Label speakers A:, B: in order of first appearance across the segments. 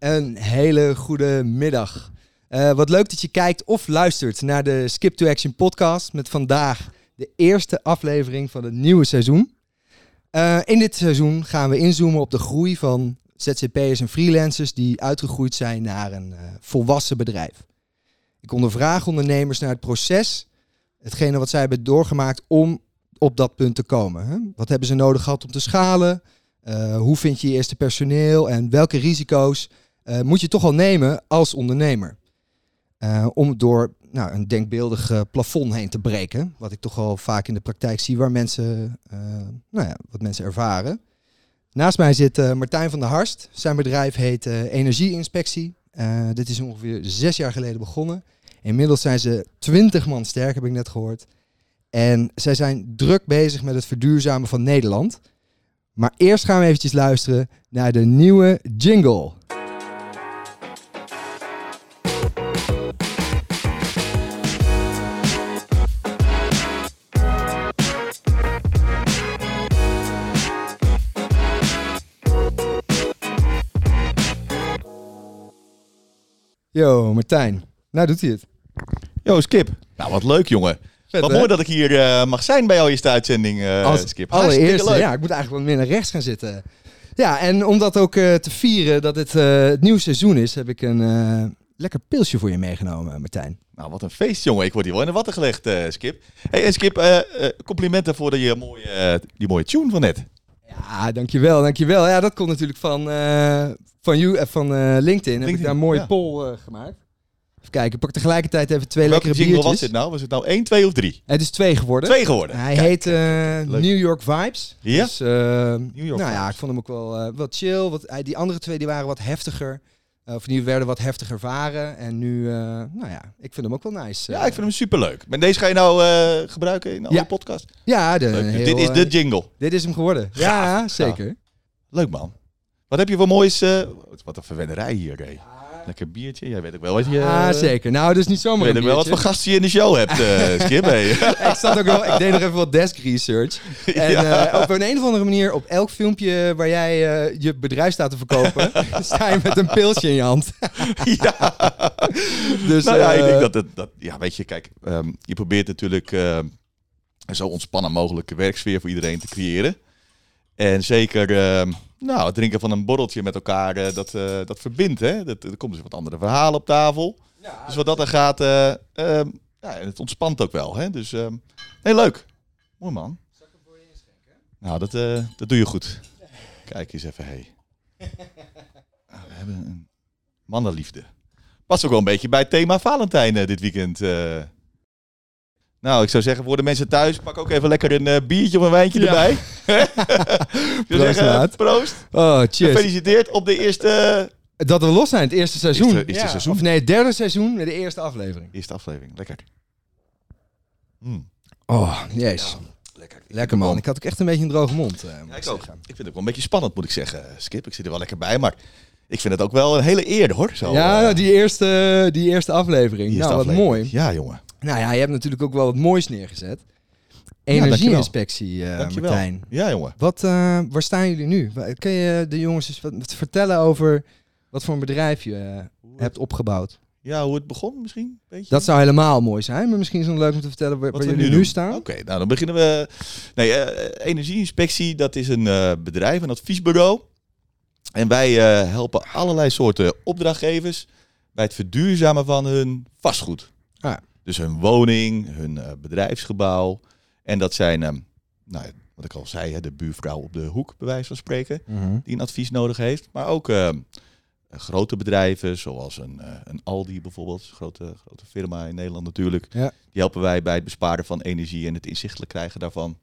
A: Een hele goede middag. Uh, wat leuk dat je kijkt of luistert naar de Skip to Action podcast met vandaag de eerste aflevering van het nieuwe seizoen. Uh, in dit seizoen gaan we inzoomen op de groei van ZZP'ers en freelancers die uitgegroeid zijn naar een uh, volwassen bedrijf. Ik ondervraag ondernemers naar het proces, hetgene wat zij hebben doorgemaakt om op dat punt te komen. Hè? Wat hebben ze nodig gehad om te schalen? Hoe vind je je eerste personeel en welke risico's uh, moet je toch al nemen als ondernemer? Uh, om door nou, een denkbeeldig plafond heen te breken, wat ik toch al vaak in de praktijk zie, waar mensen, nou ja, wat mensen ervaren. Naast mij zit Martijn van der Harst. Zijn bedrijf heet Energieinspectie. dit is ongeveer zes jaar geleden begonnen. Inmiddels zijn ze twintig man sterk, heb ik net gehoord. En zij zijn druk bezig met het verduurzamen van Nederland. Maar eerst gaan we eventjes luisteren naar de nieuwe jingle. Yo, Martijn. Nou doet hij het.
B: Yo, Skip. Nou, wat leuk, jongen. Vet, wat mooi dat ik hier uh, mag zijn bij jouw eerste uitzending, uh,
A: Als
B: Skip.
A: Allereerst, ja, ik moet eigenlijk wat meer naar rechts gaan zitten. Ja, en om dat ook uh, te vieren dat het het nieuwe seizoen is, heb ik een lekker pilsje voor je meegenomen, Martijn.
B: Nou, wat een feest, jongen. Ik word hier wel in de watten gelegd, Skip. Hey, en Skip, complimenten voor die mooie, die mooie tune van net.
A: Ja, dankjewel, dankjewel. Ja, dat komt natuurlijk van, van, you, van LinkedIn. LinkedIn. Heb ik daar een mooie ja. poll gemaakt. Even kijken, ik pak tegelijkerheid even twee
B: Welke
A: lekkere biertjes.
B: was het nou? Was het nou 1, 2 of 3?
A: Het is 2 geworden.
B: 2 geworden.
A: Hij kijk, heet uh, New York Vibes.
B: Ja?
A: Dus, uh, New York nou ja, ik vond hem ook wel uh, wat chill. Wat, die andere twee die waren wat heftiger. Of die werden wat heftiger varen. En nu, nou ja, ik vind hem ook wel nice.
B: ja, ik vind hem superleuk. En deze ga je nou gebruiken in alle
A: ja.
B: podcast?
A: Ja, de,
B: heel, dit is de jingle.
A: Dit is hem geworden. Gaaf. Ja, zeker. Ja.
B: Leuk man. Wat heb je voor moois... wat een verwennerij hier, Ray. Lekker biertje. Jij weet ook wel wat je...
A: Ah, zeker. Nou, dus niet zomaar
B: Je weet ook wel wat voor gasten je in de show hebt, uh, Skip.
A: ik, zat ook wel, ik deed nog even wat desk research. En ja. uh, op een, een of andere manier, op elk filmpje waar jij uh, je bedrijf staat te verkopen, sta je met een pilsje in je hand.
B: ja. Dus, nou ja, ik denk dat het... Dat, ja, weet je, kijk, um, je probeert natuurlijk zo ontspannen mogelijke werksfeer voor iedereen te creëren. En zeker... Uh, nou, het drinken van een borreltje met elkaar, uh, dat, uh, dat verbindt. Hè? Dat, er komen dus wat andere verhalen op tafel. Ja, dus wat dat er gaat, uh, ja, het ontspant ook wel. Hè? Dus ehm, heel leuk. Mooi man.
A: Zal ik hem voor je inschenken?
B: Nou, dat, dat doe je goed. Kijk eens even, hey. Ah, we hebben een mannenliefde. Past ook wel een beetje bij het thema Valentijn dit weekend. Nou, ik zou zeggen voor de mensen thuis, pak ook even lekker een uh, biertje of een wijntje ja. erbij.
A: proost, zeggen,
B: proost.
A: Oh, cheers.
B: Gefeliciteerd op de eerste...
A: Dat we los zijn, het eerste seizoen.
B: Eerste, eerste
A: ja.
B: seizoen.
A: Of nee, het derde seizoen, de eerste aflevering.
B: Eerste aflevering, lekker. Mm.
A: Oh, yes. Ja,
B: lekker.
A: Lekker man. Ik had ook echt een beetje een droge mond. Uh,
B: ja, ik, ook. ik vind het ook wel een beetje spannend, moet ik zeggen, Skip. Ik zit er wel lekker bij, maar ik vind het ook wel een hele eer, hoor. Zo,
A: ja, uh, die, eerste, die eerste aflevering. Die eerste nou, wat mooi.
B: Ja, jongen.
A: Nou ja, je hebt natuurlijk ook wel wat moois neergezet. Energieinspectie, ja, uh, Martijn.
B: Ja, jongen.
A: Wat, uh, waar staan jullie nu? Kun je de jongens eens wat vertellen over wat voor een bedrijf je uh, hebt opgebouwd?
B: Ja, hoe het begon misschien? Beetje?
A: Dat zou helemaal mooi zijn, maar misschien is het leuk om te vertellen waar, waar jullie nu, nu staan.
B: Oké, okay, nou dan beginnen we. Nee, Energieinspectie, dat is een bedrijf, een adviesbureau. En wij helpen allerlei soorten opdrachtgevers bij het verduurzamen van hun vastgoed. Dus hun woning, hun uh, bedrijfsgebouw. En dat zijn, um, nou, wat ik al zei, hè, de buurvrouw op de hoek, bij wijze van spreken,
A: mm -hmm.
B: die een advies nodig heeft. Maar ook uh, grote bedrijven, zoals een, uh, een Aldi bijvoorbeeld, een grote, grote firma in Nederland natuurlijk.
A: Ja.
B: Die helpen wij bij het besparen van energie en het inzichtelijk krijgen daarvan.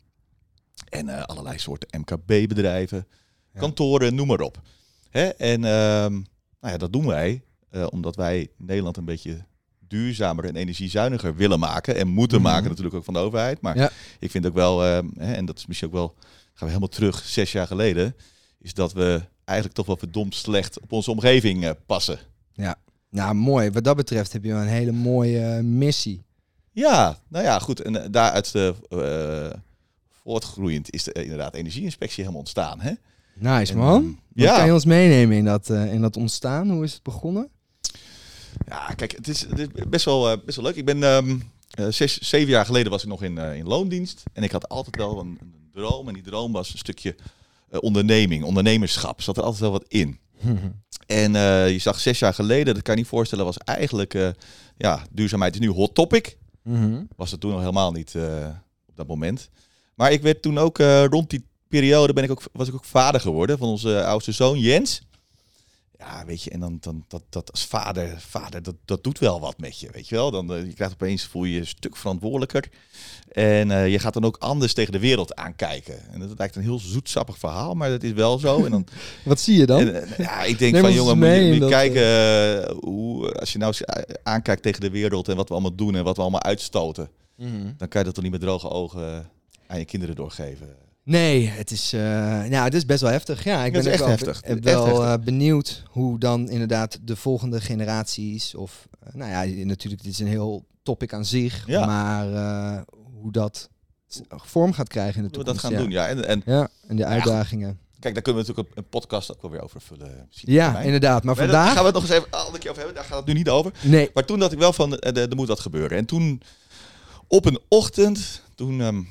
B: En allerlei soorten MKB-bedrijven, ja. kantoren, noem maar op. Hè? En nou ja, dat doen wij omdat wij Nederland een beetje duurzamer en energiezuiniger willen maken. En moeten
A: Mhm.
B: maken natuurlijk ook van de overheid. Maar
A: Ja.
B: ik vind ook wel, eh, hè, en dat is misschien ook wel, gaan we helemaal terug, zes jaar geleden, is dat we eigenlijk toch wel verdomd slecht op onze omgeving eh, passen.
A: Nou, mooi. Wat dat betreft heb je wel een hele mooie uh, missie.
B: Ja, nou ja, goed. En daaruit de, uh, voortgroeiend is de, inderdaad energieinspectie helemaal ontstaan. Hè?
A: Nice man.
B: En,
A: Wat
B: ja.
A: kan je ons meenemen in dat, eh, in dat ontstaan? Hoe is het begonnen?
B: Ja, kijk, het is, het is best, wel, eh, best wel leuk. Ik ben ehm, eh, zes, zeven jaar geleden was ik nog in, eh, in loondienst. En ik had altijd wel een, een droom. En die droom was een stukje onderneming, ondernemerschap. Zat er altijd wel wat in. En je zag zes jaar geleden, dat kan je niet voorstellen, was eigenlijk... ja, duurzaamheid is nu hot topic.
A: Mhm.
B: Was het toen nog helemaal niet op dat moment. Maar ik werd toen ook, rond die periode, ben ik ook, was ik ook vader geworden van onze oudste zoon Jens. Ja, weet je, en dan, dan dat, dat als vader, vader dat, dat doet wel wat met je, weet je wel. Dan, eh, je krijgt opeens, voel je je een stuk verantwoordelijker. En eh, je gaat dan ook anders tegen de wereld aankijken. En dat lijkt een heel zoetsappig verhaal, maar dat is wel zo. En dan,
A: Wat zie je dan?
B: en, eh, ja, ik denk van jongen, moet je, moet je kijken hoe, als je nou aankijkt tegen de wereld en wat we allemaal doen en wat we allemaal uitstoten,
A: Mhm.
B: dan kan je dat toch niet met droge ogen aan je kinderen doorgeven.
A: Nee, het is, eh, nou, het is best wel heftig. Ja, ik ben
B: echt
A: wel,
B: heftig.
A: be-
B: echt
A: wel
B: heftig.
A: eh, benieuwd hoe dan inderdaad de volgende generaties of, eh, nou ja, natuurlijk, dit is een heel topic aan zich,
B: Ja.
A: maar hoe dat vorm gaat krijgen in de
B: Hoe we dat
A: toekomst.
B: gaan
A: ja.
B: doen, ja. En, en
A: Ja, en de uitdagingen.
B: kijk, daar kunnen we natuurlijk een podcast ook wel weer over vullen. misschien
A: Ja, inderdaad. Maar
B: Maar daar
A: vandaag...
B: gaan we het nog eens even een keer over hebben. Daar gaat het nu niet over.
A: Nee.
B: Maar toen dacht ik wel van, er moet wat gebeuren. En toen, op een ochtend, toen ehm,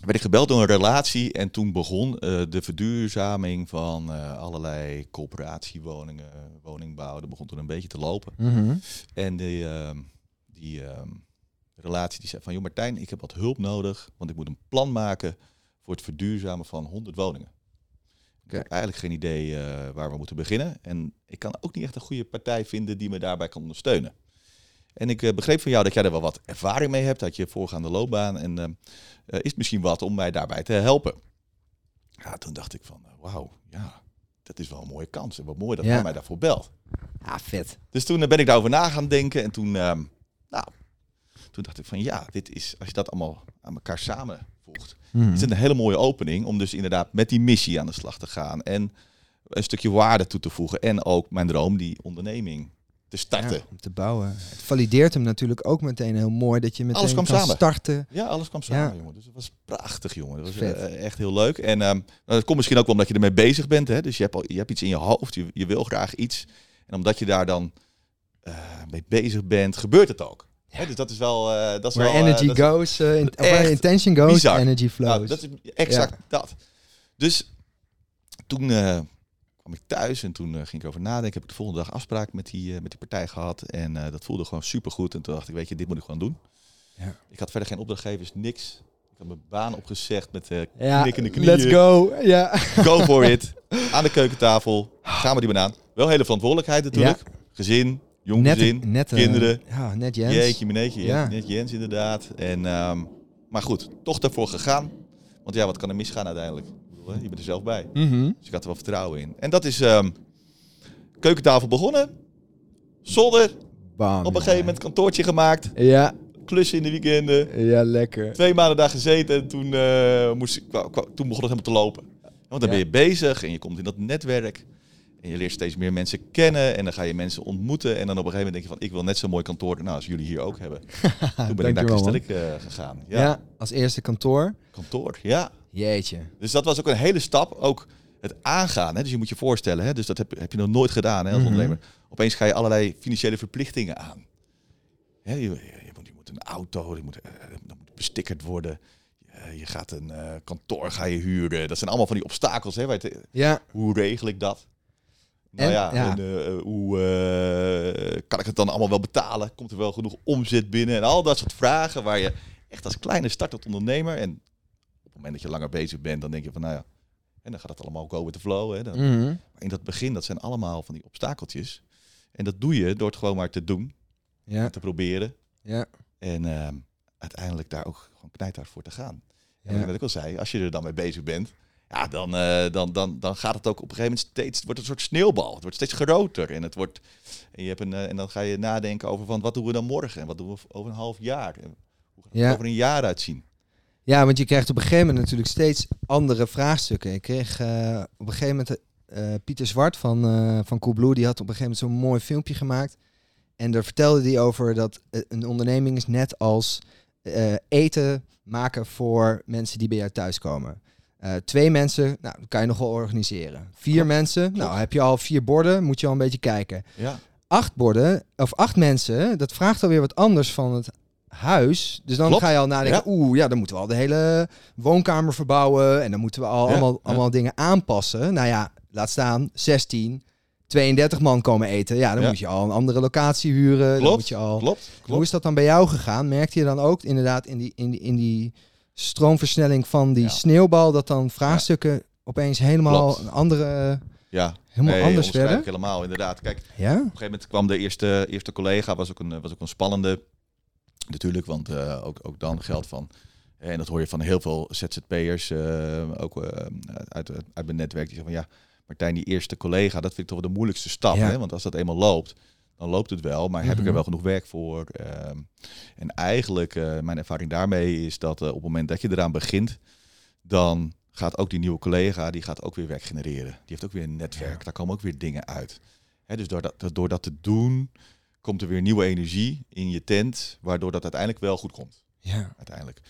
B: werd ik gebeld door een relatie. En toen begon eh, de verduurzaming van eh, allerlei coöperatiewoningen, woningbouw. Dat begon toen een beetje te lopen.
A: Mhm.
B: En die, ehm, die ehm, relatie die zei van, joh Martijn, ik heb wat hulp nodig. Want ik moet een plan maken voor het verduurzamen van 100 woningen. Ik heb eigenlijk geen idee eh, waar we moeten beginnen. En ik kan ook niet echt een goede partij vinden die me daarbij kan ondersteunen. En ik eh, begreep van jou dat jij er wel wat ervaring mee hebt uit je voorgaande loopbaan. En ehm, eh, is het misschien wat om mij daarbij te helpen? Ja, toen dacht ik van, eh, wauw, ja, dat is wel een mooie kans. En wat mooi dat
A: Ja.
B: hij mij daarvoor belt.
A: Ah, vet.
B: Dus toen eh, ben ik daarover na gaan denken. En toen, ehm, nou, toen dacht ik van ja, dit is, als je dat allemaal aan elkaar samenvoegt,
A: Mhm.
B: is het een hele mooie opening om dus inderdaad met die missie aan de slag te gaan. En een stukje waarde toe te voegen. En ook mijn droom, die onderneming te starten.
A: Ja, om te bouwen. Het valideert hem natuurlijk ook meteen heel mooi dat je meteen
B: Alles kwam
A: kan
B: samen.
A: starten.
B: Ja, alles kwam samen,
A: Ja.
B: jongen. Dus het was prachtig, jongen. Dat was
A: Vet.
B: eh, echt heel leuk. En nou, dat komt misschien ook wel omdat je ermee bezig bent. Hè? Dus je hebt, al, je hebt iets in je hoofd, je, je wil graag iets. En omdat je daar dan eh, mee bezig bent, gebeurt het ook. Hè? Dus dat is wel... eh, dat is
A: Where
B: wel,
A: energy
B: dat
A: goes, eh, in, where intention goes,
B: bizar.
A: energy flows.
B: Nou, dat is exact dat. Dus toen kwam ik thuis en toen eh, ging ik over nadenken. Heb ik de volgende dag afspraak met die, eh, met die partij gehad. En eh, dat voelde gewoon supergoed. En toen dacht ik, weet je, dit moet ik gewoon doen.
A: Ja.
B: Ik had verder geen opdrachtgevers, niks. Ik had mijn baan opgezegd met eh
A: ja,
B: knikkende knieën.
A: let's go. Ja.
B: Go for it. Aan de keukentafel. Gaan we die banaan. Wel hele verantwoordelijkheid natuurlijk. Gezin, jong
A: Net,
B: gezin.
A: net,
B: kinderen.
A: Ja, net Jens.
B: Jeetje, meneetje.
A: Ja.
B: Ja. Net Jens inderdaad. En, ehm, maar goed, toch daarvoor gegaan. Want ja, wat kan er misgaan uiteindelijk? Bedoel, Je bent er zelf bij.
A: Mhm.
B: Dus ik had er wel vertrouwen in. En dat is ehm, keukentafel begonnen. Zolder.
A: Bam.
B: Op een gegeven moment kantoortje gemaakt.
A: Ja,
B: Klussen in de weekenden.
A: ja, lekker.
B: Twee maanden daar gezeten. En toen, eh, moest ik, toen begon het helemaal te lopen. Want dan
A: Ja.
B: ben je bezig en je komt in dat netwerk. En je leert steeds meer mensen kennen. En dan ga je mensen ontmoeten. En dan op een gegeven moment denk je van... Ik wil net zo'n mooi kantoor nou, als jullie hier ook hebben. Toen ben ik naar. Castellic eh, gegaan. Ja,
A: Ja. als eerste kantoor.
B: kantoor. Ja.
A: Jeetje.
B: Dus dat was ook een hele stap. Ook het aangaan. Hè? Dus je moet je voorstellen. Hè? Dus dat heb, heb je nog nooit gedaan hè, als
A: Mhm.
B: ondernemer. Opeens ga je allerlei financiële verplichtingen aan. Hè, je, je, je moet, je moet een auto. Je moet, eh, dat moet bestickerd worden. Je, je gaat een eh, kantoor ga je huren. Dat zijn allemaal van die obstakels. Hè? waar je te-
A: Ja,
B: hoe regel ik dat? Nou
A: En-
B: ja,
A: ja.
B: en, eh, hoe eh, kan ik het dan allemaal wel betalen? Komt er wel genoeg omzet binnen? En al dat soort vragen waar je echt als kleine startend ondernemer... en het moment dat je langer bezig bent, dan denk je van nou ja... en dan gaat het allemaal go with the flow. Hè? Dan,
A: Mhm.
B: Maar in dat begin, dat zijn allemaal van die obstakeltjes. En dat doe je door het gewoon maar te doen,
A: ja,
B: te proberen.
A: ja.
B: En ehm, uiteindelijk daar ook gewoon knijthard voor te gaan. En
A: Ja.
B: wat ik al zei, als je er dan mee bezig bent, ja, dan, eh, dan, dan, dan gaat het ook op een gegeven moment steeds, het wordt een soort sneeuwbal. Het wordt steeds groter en het wordt, en, je hebt een, eh, en dan ga je nadenken over van wat doen we dan morgen en wat doen we over een half jaar en hoe gaat het
A: Ja.
B: over een jaar uitzien.
A: Ja, want je krijgt op een gegeven moment natuurlijk steeds andere vraagstukken. Ik kreeg eh, op een gegeven moment eh, Pieter Zwart van, eh van Coolblue, die had op een gegeven moment zo'n mooi filmpje gemaakt. En daar vertelde hij over dat een onderneming is net als eten maken voor mensen die bij jou thuiskomen. Uh, twee mensen, nou, dat kan je nog wel organiseren. Vier mensen, nou, heb je al vier borden, moet je al een beetje kijken.
B: Ja.
A: Acht borden, of acht mensen, dat vraagt alweer wat anders van het huis. Dus dan
B: Klopt.
A: ga je al nadenken, oeh, ja, dan moeten we al de hele woonkamer verbouwen. En dan moeten we al
B: Ja,
A: allemaal,
B: ja.
A: allemaal dingen aanpassen. Nou ja, laat staan, 16, 32 man komen eten. Ja, dan
B: Ja.
A: moet je al een andere locatie huren. Dan
B: Klopt,
A: moet je al...
B: Klopt,
A: Hoe
B: klopt.
A: is dat dan bij jou gegaan? Merkte je dan ook inderdaad in die, in die, in die stroomversnelling van die
B: Ja.
A: sneeuwbal... dat dan vraagstukken opeens helemaal
B: Klopt.
A: een andere...
B: Ja,
A: Helemaal
B: nee,
A: anders werden?
B: helemaal, inderdaad. Kijk,
A: Ja?
B: Op een gegeven moment kwam de eerste, eerste collega, was ook een, was ook een spannende. Natuurlijk, want eh, ook, ook dan geldt van. En dat hoor je van heel veel ZZP'ers, eh ook eh, uit, uit mijn netwerk, die zeggen van ja, Martijn, die eerste collega, dat vind ik toch wel de moeilijkste stap.
A: Ja.
B: Hè? Want als dat eenmaal loopt, dan loopt het wel, maar heb ik
A: Mhm.
B: er wel genoeg werk voor? Ehm, en eigenlijk, mijn ervaring daarmee is dat op het moment dat je eraan begint, dan gaat ook die nieuwe collega, die gaat ook weer werk genereren. Die heeft ook weer een netwerk,
A: Ja.
B: daar komen ook weer dingen uit. Hè, dus door dat, door dat te doen, komt er weer nieuwe energie in je tent, waardoor dat uiteindelijk wel goed komt.
A: Ja.
B: Uiteindelijk.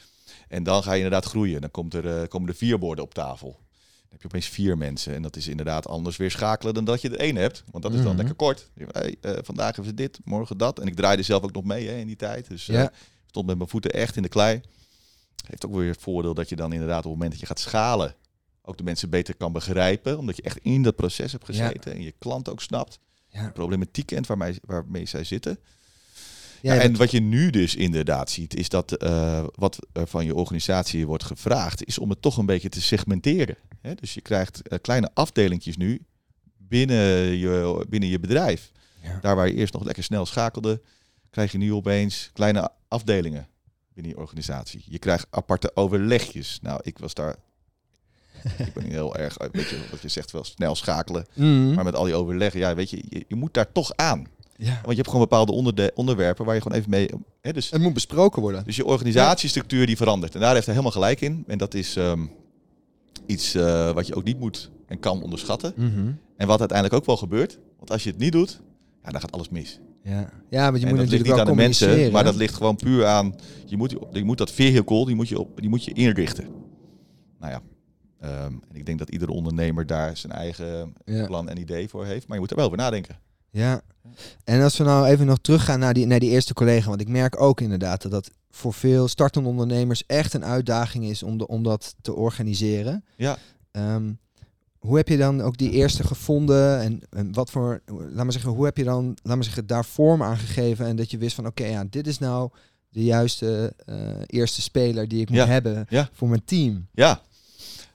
B: En dan ga je inderdaad groeien. Dan komt er, eh, komen er vier borden op tafel. Dan heb je opeens vier mensen. En dat is inderdaad anders weer schakelen dan dat je er één hebt. Want dat is dan
A: Mhm.
B: lekker kort. Hey, eh, vandaag hebben we dit, morgen dat. En ik draaide zelf ook nog mee hè, in die tijd. Dus
A: Ja.
B: stond met mijn voeten echt in de klei. Heeft ook weer het voordeel dat je dan inderdaad op het moment dat je gaat schalen... ook de mensen beter kan begrijpen. Omdat je echt in dat proces hebt gezeten. En je klant ook snapt.
A: Ja.
B: Problematiek kent waarmee, waarmee zij zitten.
A: Ja,
B: Ja, en wat je nu dus inderdaad ziet, is dat eh, wat er van je organisatie wordt gevraagd, is om het toch een beetje te segmenteren. Hè? Dus je krijgt eh, kleine afdelingjes nu binnen je, binnen je bedrijf.
A: Ja.
B: Daar waar je eerst nog lekker snel schakelde, krijg je nu opeens kleine afdelingen binnen je organisatie. Je krijgt aparte overlegjes. Nou, ik was daar. ik ben heel erg, weet je, wat je zegt, wel snel schakelen.
A: Mhm.
B: Maar met al die overleggen, ja, weet je, je, je moet daar toch aan.
A: ja.
B: Want je hebt gewoon bepaalde onderde- onderwerpen waar je gewoon even mee. Hè, dus,
A: Het moet besproken worden.
B: dus je organisatiestructuur die verandert. En daar heeft hij helemaal gelijk in. En dat is ehm, iets eh, wat je ook niet moet en kan onderschatten.
A: Mhm.
B: En wat uiteindelijk ook wel gebeurt. Want als je het niet doet, ja, dan gaat alles mis.
A: Ja, ja want je
B: en
A: moet
B: dat ligt niet
A: wel
B: aan de mensen,
A: communiceren.
B: maar dat ligt gewoon puur aan. Je moet, je moet dat vehicle, die moet je, op, die moet je inrichten. Nou ja. Ehm, en ik denk dat iedere ondernemer daar zijn eigen
A: Ja.
B: plan en idee voor heeft. Maar je moet er wel over nadenken.
A: Ja. En als we nou even nog teruggaan naar die, naar die eerste collega. Want ik merk ook inderdaad dat dat voor veel startende ondernemers echt een uitdaging is om, de, om dat te organiseren.
B: Ja.
A: Ehm, hoe heb je dan ook die eerste gevonden? En, en wat voor, laat maar zeggen, hoe heb je dan, laat maar zeggen, daar vorm aan gegeven? En dat je wist van, oké, ja, dit is nou de juiste eh, eerste speler die ik moet
B: Ja.
A: hebben
B: Ja.
A: voor mijn team.
B: Ja.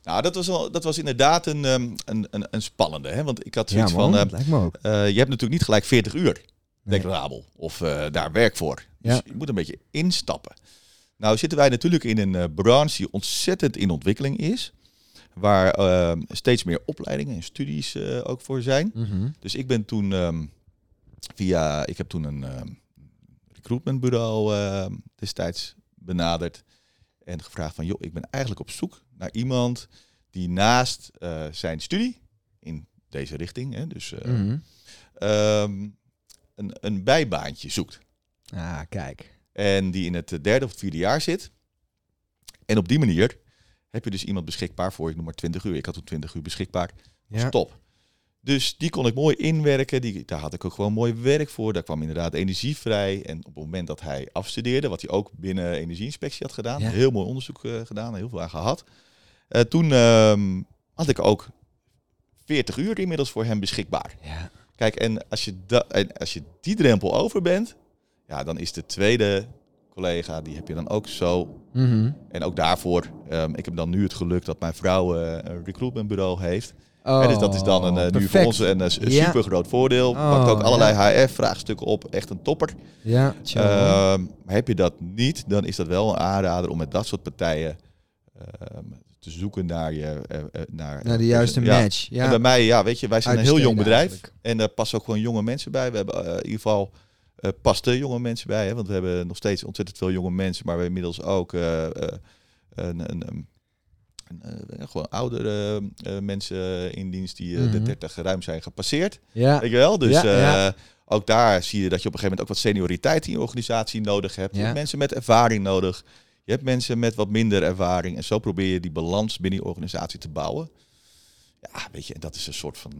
B: Nou, dat was, wel, dat was inderdaad een, ehm, een, een, een spannende. Hè? Want ik had
A: Ja,
B: zoiets
A: man,
B: van...
A: dat
B: eh,
A: lijkt me ook.
B: je hebt natuurlijk niet gelijk 40 uur
A: Nee.
B: declarabel. Of eh, daar werk voor. Dus je moet een beetje instappen. Nou zitten wij natuurlijk in een eh, branche die ontzettend in ontwikkeling is. Waar ehm, steeds meer opleidingen en studies ook voor zijn.
A: Mhm.
B: Dus ik ben toen ehm, via... Ik heb toen een ehm, recruitmentbureau ehm, destijds benaderd. En gevraagd van, joh, ik ben eigenlijk op zoek naar iemand die naast eh, zijn studie in deze richting, hè, dus eh,
A: Mhm.
B: ehm, een, een bijbaantje zoekt.
A: Ah, kijk.
B: En die in het eh, derde of vierde jaar zit. En op die manier heb je dus iemand beschikbaar voor, ik noem maar 20 uur. Ik had toen 20 uur beschikbaar.
A: Ja.
B: is top. Dus die kon ik mooi inwerken. Die, daar had ik ook gewoon mooi werk voor. Daar kwam inderdaad energie vrij. En op het moment dat hij afstudeerde, wat hij ook binnen energieinspectie had gedaan,
A: Ja.
B: heel mooi onderzoek eh, gedaan, heel veel aan gehad. Eh, toen ehm, had ik ook 40 uur inmiddels voor hem beschikbaar.
A: Ja.
B: Kijk, en als je, da- en als je die drempel over bent, ja, dan is de tweede collega, die heb je dan ook zo.
A: Mhm.
B: En ook daarvoor, ehm, ik heb dan nu het geluk dat mijn vrouw eh, een recruitmentbureau heeft.
A: Oh,
B: dus dat is dan een, eh, nu voor
A: perfect.
B: ons een, eh, een super groot voordeel.
A: Oh,
B: Pakt ook allerlei HR-vraagstukken op, echt een topper.
A: Ja.
B: Ehm, heb je dat niet, dan is dat wel een aanrader om met dat soort partijen ehm, te zoeken naar je... eh, naar,
A: naar de juiste match. Ja.
B: En bij mij, ja, weet je, wij zijn een heel jong bedrijf.
A: eigenlijk.
B: En daar passen ook gewoon jonge mensen bij. We hebben in ieder geval eh paste jonge mensen bij. Hè, want we hebben nog steeds ontzettend veel jonge mensen. Maar we hebben inmiddels ook een, een, een, een, eh, gewoon oudere eh, mensen in dienst die eh, de
A: Mhm.
B: 30 ruim zijn gepasseerd.
A: Ja.
B: Weet je wel? Dus
A: Ja,
B: eh,
A: ja.
B: ook daar zie je dat je op een gegeven moment ook wat senioriteit in je organisatie nodig hebt. Je hebt mensen met ervaring nodig. Je hebt mensen met wat minder ervaring. En zo probeer je die balans binnen je organisatie te bouwen. Ja, weet je, en dat is een soort van,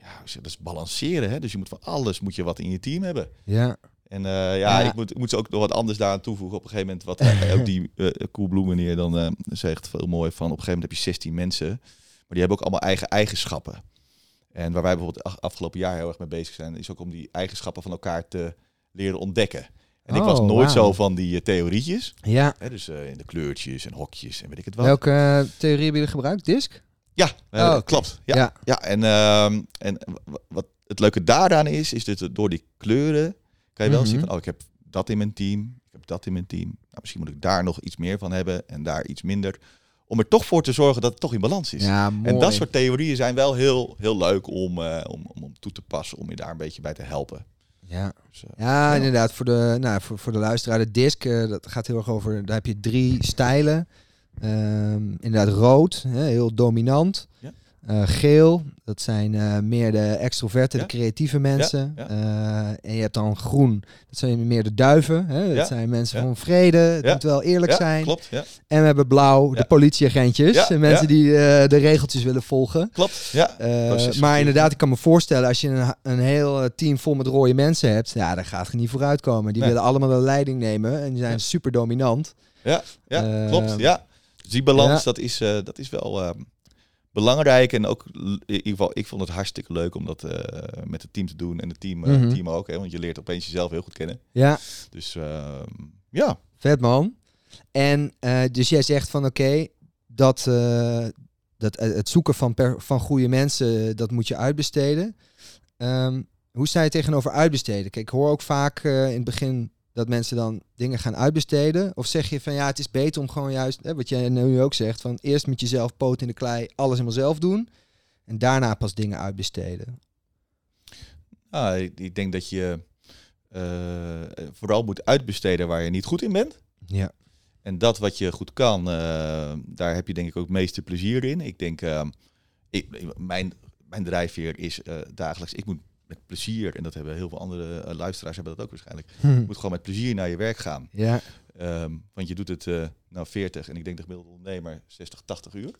B: ja, dat is balanceren. Hè? Dus je moet van alles, moet je wat in je team hebben.
A: Ja.
B: En uh, ja, Ik, moet, ik moet ze ook nog wat anders daaraan toevoegen. Op een gegeven moment, wat uh, ook die uh, Coolblue meneer dan zegt, veel mooi van, op een gegeven moment heb je 16 mensen. Maar die hebben ook allemaal eigen eigenschappen. En waar wij bijvoorbeeld afgelopen jaar heel erg mee bezig zijn, is ook om die eigenschappen van elkaar te leren ontdekken. En ik was
A: Oh,
B: nooit zo van die uh, theorietjes.
A: Ja.
B: Hè, dus uh, in de kleurtjes en hokjes en weet ik het wat.
A: Welke uh, theorie hebben jullie gebruikt? Disk?
B: Ja, uh,
A: Oh,
B: klopt. Ja,
A: Ja.
B: ja. en, uh, en wat het leuke daaraan is, is dat door die kleuren kan je wel
A: Mhm.
B: zien van, oh, ik heb dat in mijn team, ik heb dat in mijn team. Nou, misschien moet ik daar nog iets meer van hebben en daar iets minder. Om er toch voor te zorgen dat het toch in balans is.
A: Ja.
B: En dat soort theorieën zijn wel heel, heel leuk om, uh, om, om, om toe te passen, om je daar een beetje bij te helpen.
A: Ja,
B: Dus, uh,
A: ja inderdaad. Voor de, nou, voor, voor de luisteraar, de disc, uh, dat gaat heel erg over. Daar heb je drie stijlen. Um, inderdaad, rood, hè, heel dominant.
B: Ja.
A: Uh, geel, dat zijn uh, meer de extroverte,
B: Ja.
A: de creatieve mensen.
B: Ja,
A: Uh, en je hebt dan groen, dat zijn meer de duiven. Hè? Dat zijn mensen van vrede, het moet wel eerlijk zijn.
B: Klopt.
A: En we hebben blauw, de politieagentjes. En mensen die de regeltjes willen volgen.
B: Klopt, ja.
A: Maar inderdaad, ik kan me voorstellen, als je een, een heel eh, team vol met rode mensen hebt, ja, daar gaat je niet vooruit komen. Die
B: Nee.
A: willen allemaal de leiding nemen en die zijn super dominant.
B: Ja, ja
A: Eh,
B: klopt. Ja. Dus die balans, dat, is, dat is wel uh, belangrijk. En ook, in ieder geval, ik vond het hartstikke leuk om dat uh, met het team te doen. En het team,
A: Mm -hmm.
B: team ook, hè, want je leert opeens jezelf heel goed kennen.
A: Ja.
B: Dus ehm, ja.
A: Vet man. En uh, dus jij zegt van oké, okay, dat, dat het zoeken van, per, van goede mensen, dat moet je uitbesteden. Um, hoe sta je tegenover uitbesteden? Kijk, ik hoor ook vaak in het begin dat mensen dan dingen gaan uitbesteden? Of zeg je van ja, het is beter om gewoon juist, hè, wat jij nu ook zegt, van eerst met jezelf poot in de klei, alles helemaal zelf doen en daarna pas dingen uitbesteden?
B: Nou, ik, ik denk dat je uh, vooral moet uitbesteden waar je niet goed in bent.
A: Ja.
B: En dat wat je goed kan, uh, daar heb je denk ik ook het meeste plezier in. Ik denk, uh, ik, mijn, mijn drijfveer is dagelijks, ik moet met plezier, en dat hebben heel veel andere uh, luisteraars hebben dat ook waarschijnlijk.
A: Hm.
B: Je moet gewoon met plezier naar je werk gaan.
A: Ja.
B: Um, want je doet het uh, nou 40 en ik denk de gemiddelde ondernemer 60, 80 uur.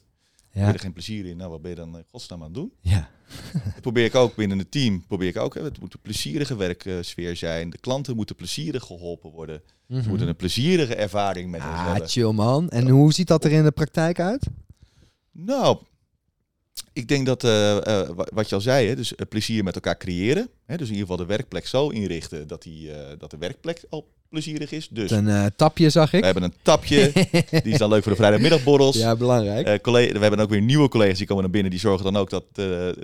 A: Ja.
B: Heb je er geen plezier in, nou wat ben je dan in godsnaam aan het doen?
A: Ja.
B: dat probeer ik ook binnen het team. Probeer ik ook. Hè. Het moet een plezierige werksfeer zijn. De klanten moeten plezierig geholpen worden.
A: Mm -hmm.
B: Ze moeten een plezierige ervaring met ons
A: ah,
B: hebben.
A: chill man. En hoe ziet dat er in de praktijk uit?
B: Nou, ik denk dat uh, uh, wat je al zei, hè, dus uh, plezier met elkaar creëren. Hè, dus in ieder geval de werkplek zo inrichten dat, die, dat de werkplek al plezierig is. Dus
A: een tapje zag ik.
B: We hebben een tapje. die is dan leuk voor de vrijdagmiddagborrels.
A: Ja, belangrijk.
B: Collega, we hebben ook weer nieuwe collega's die komen naar binnen. Die zorgen dan ook dat,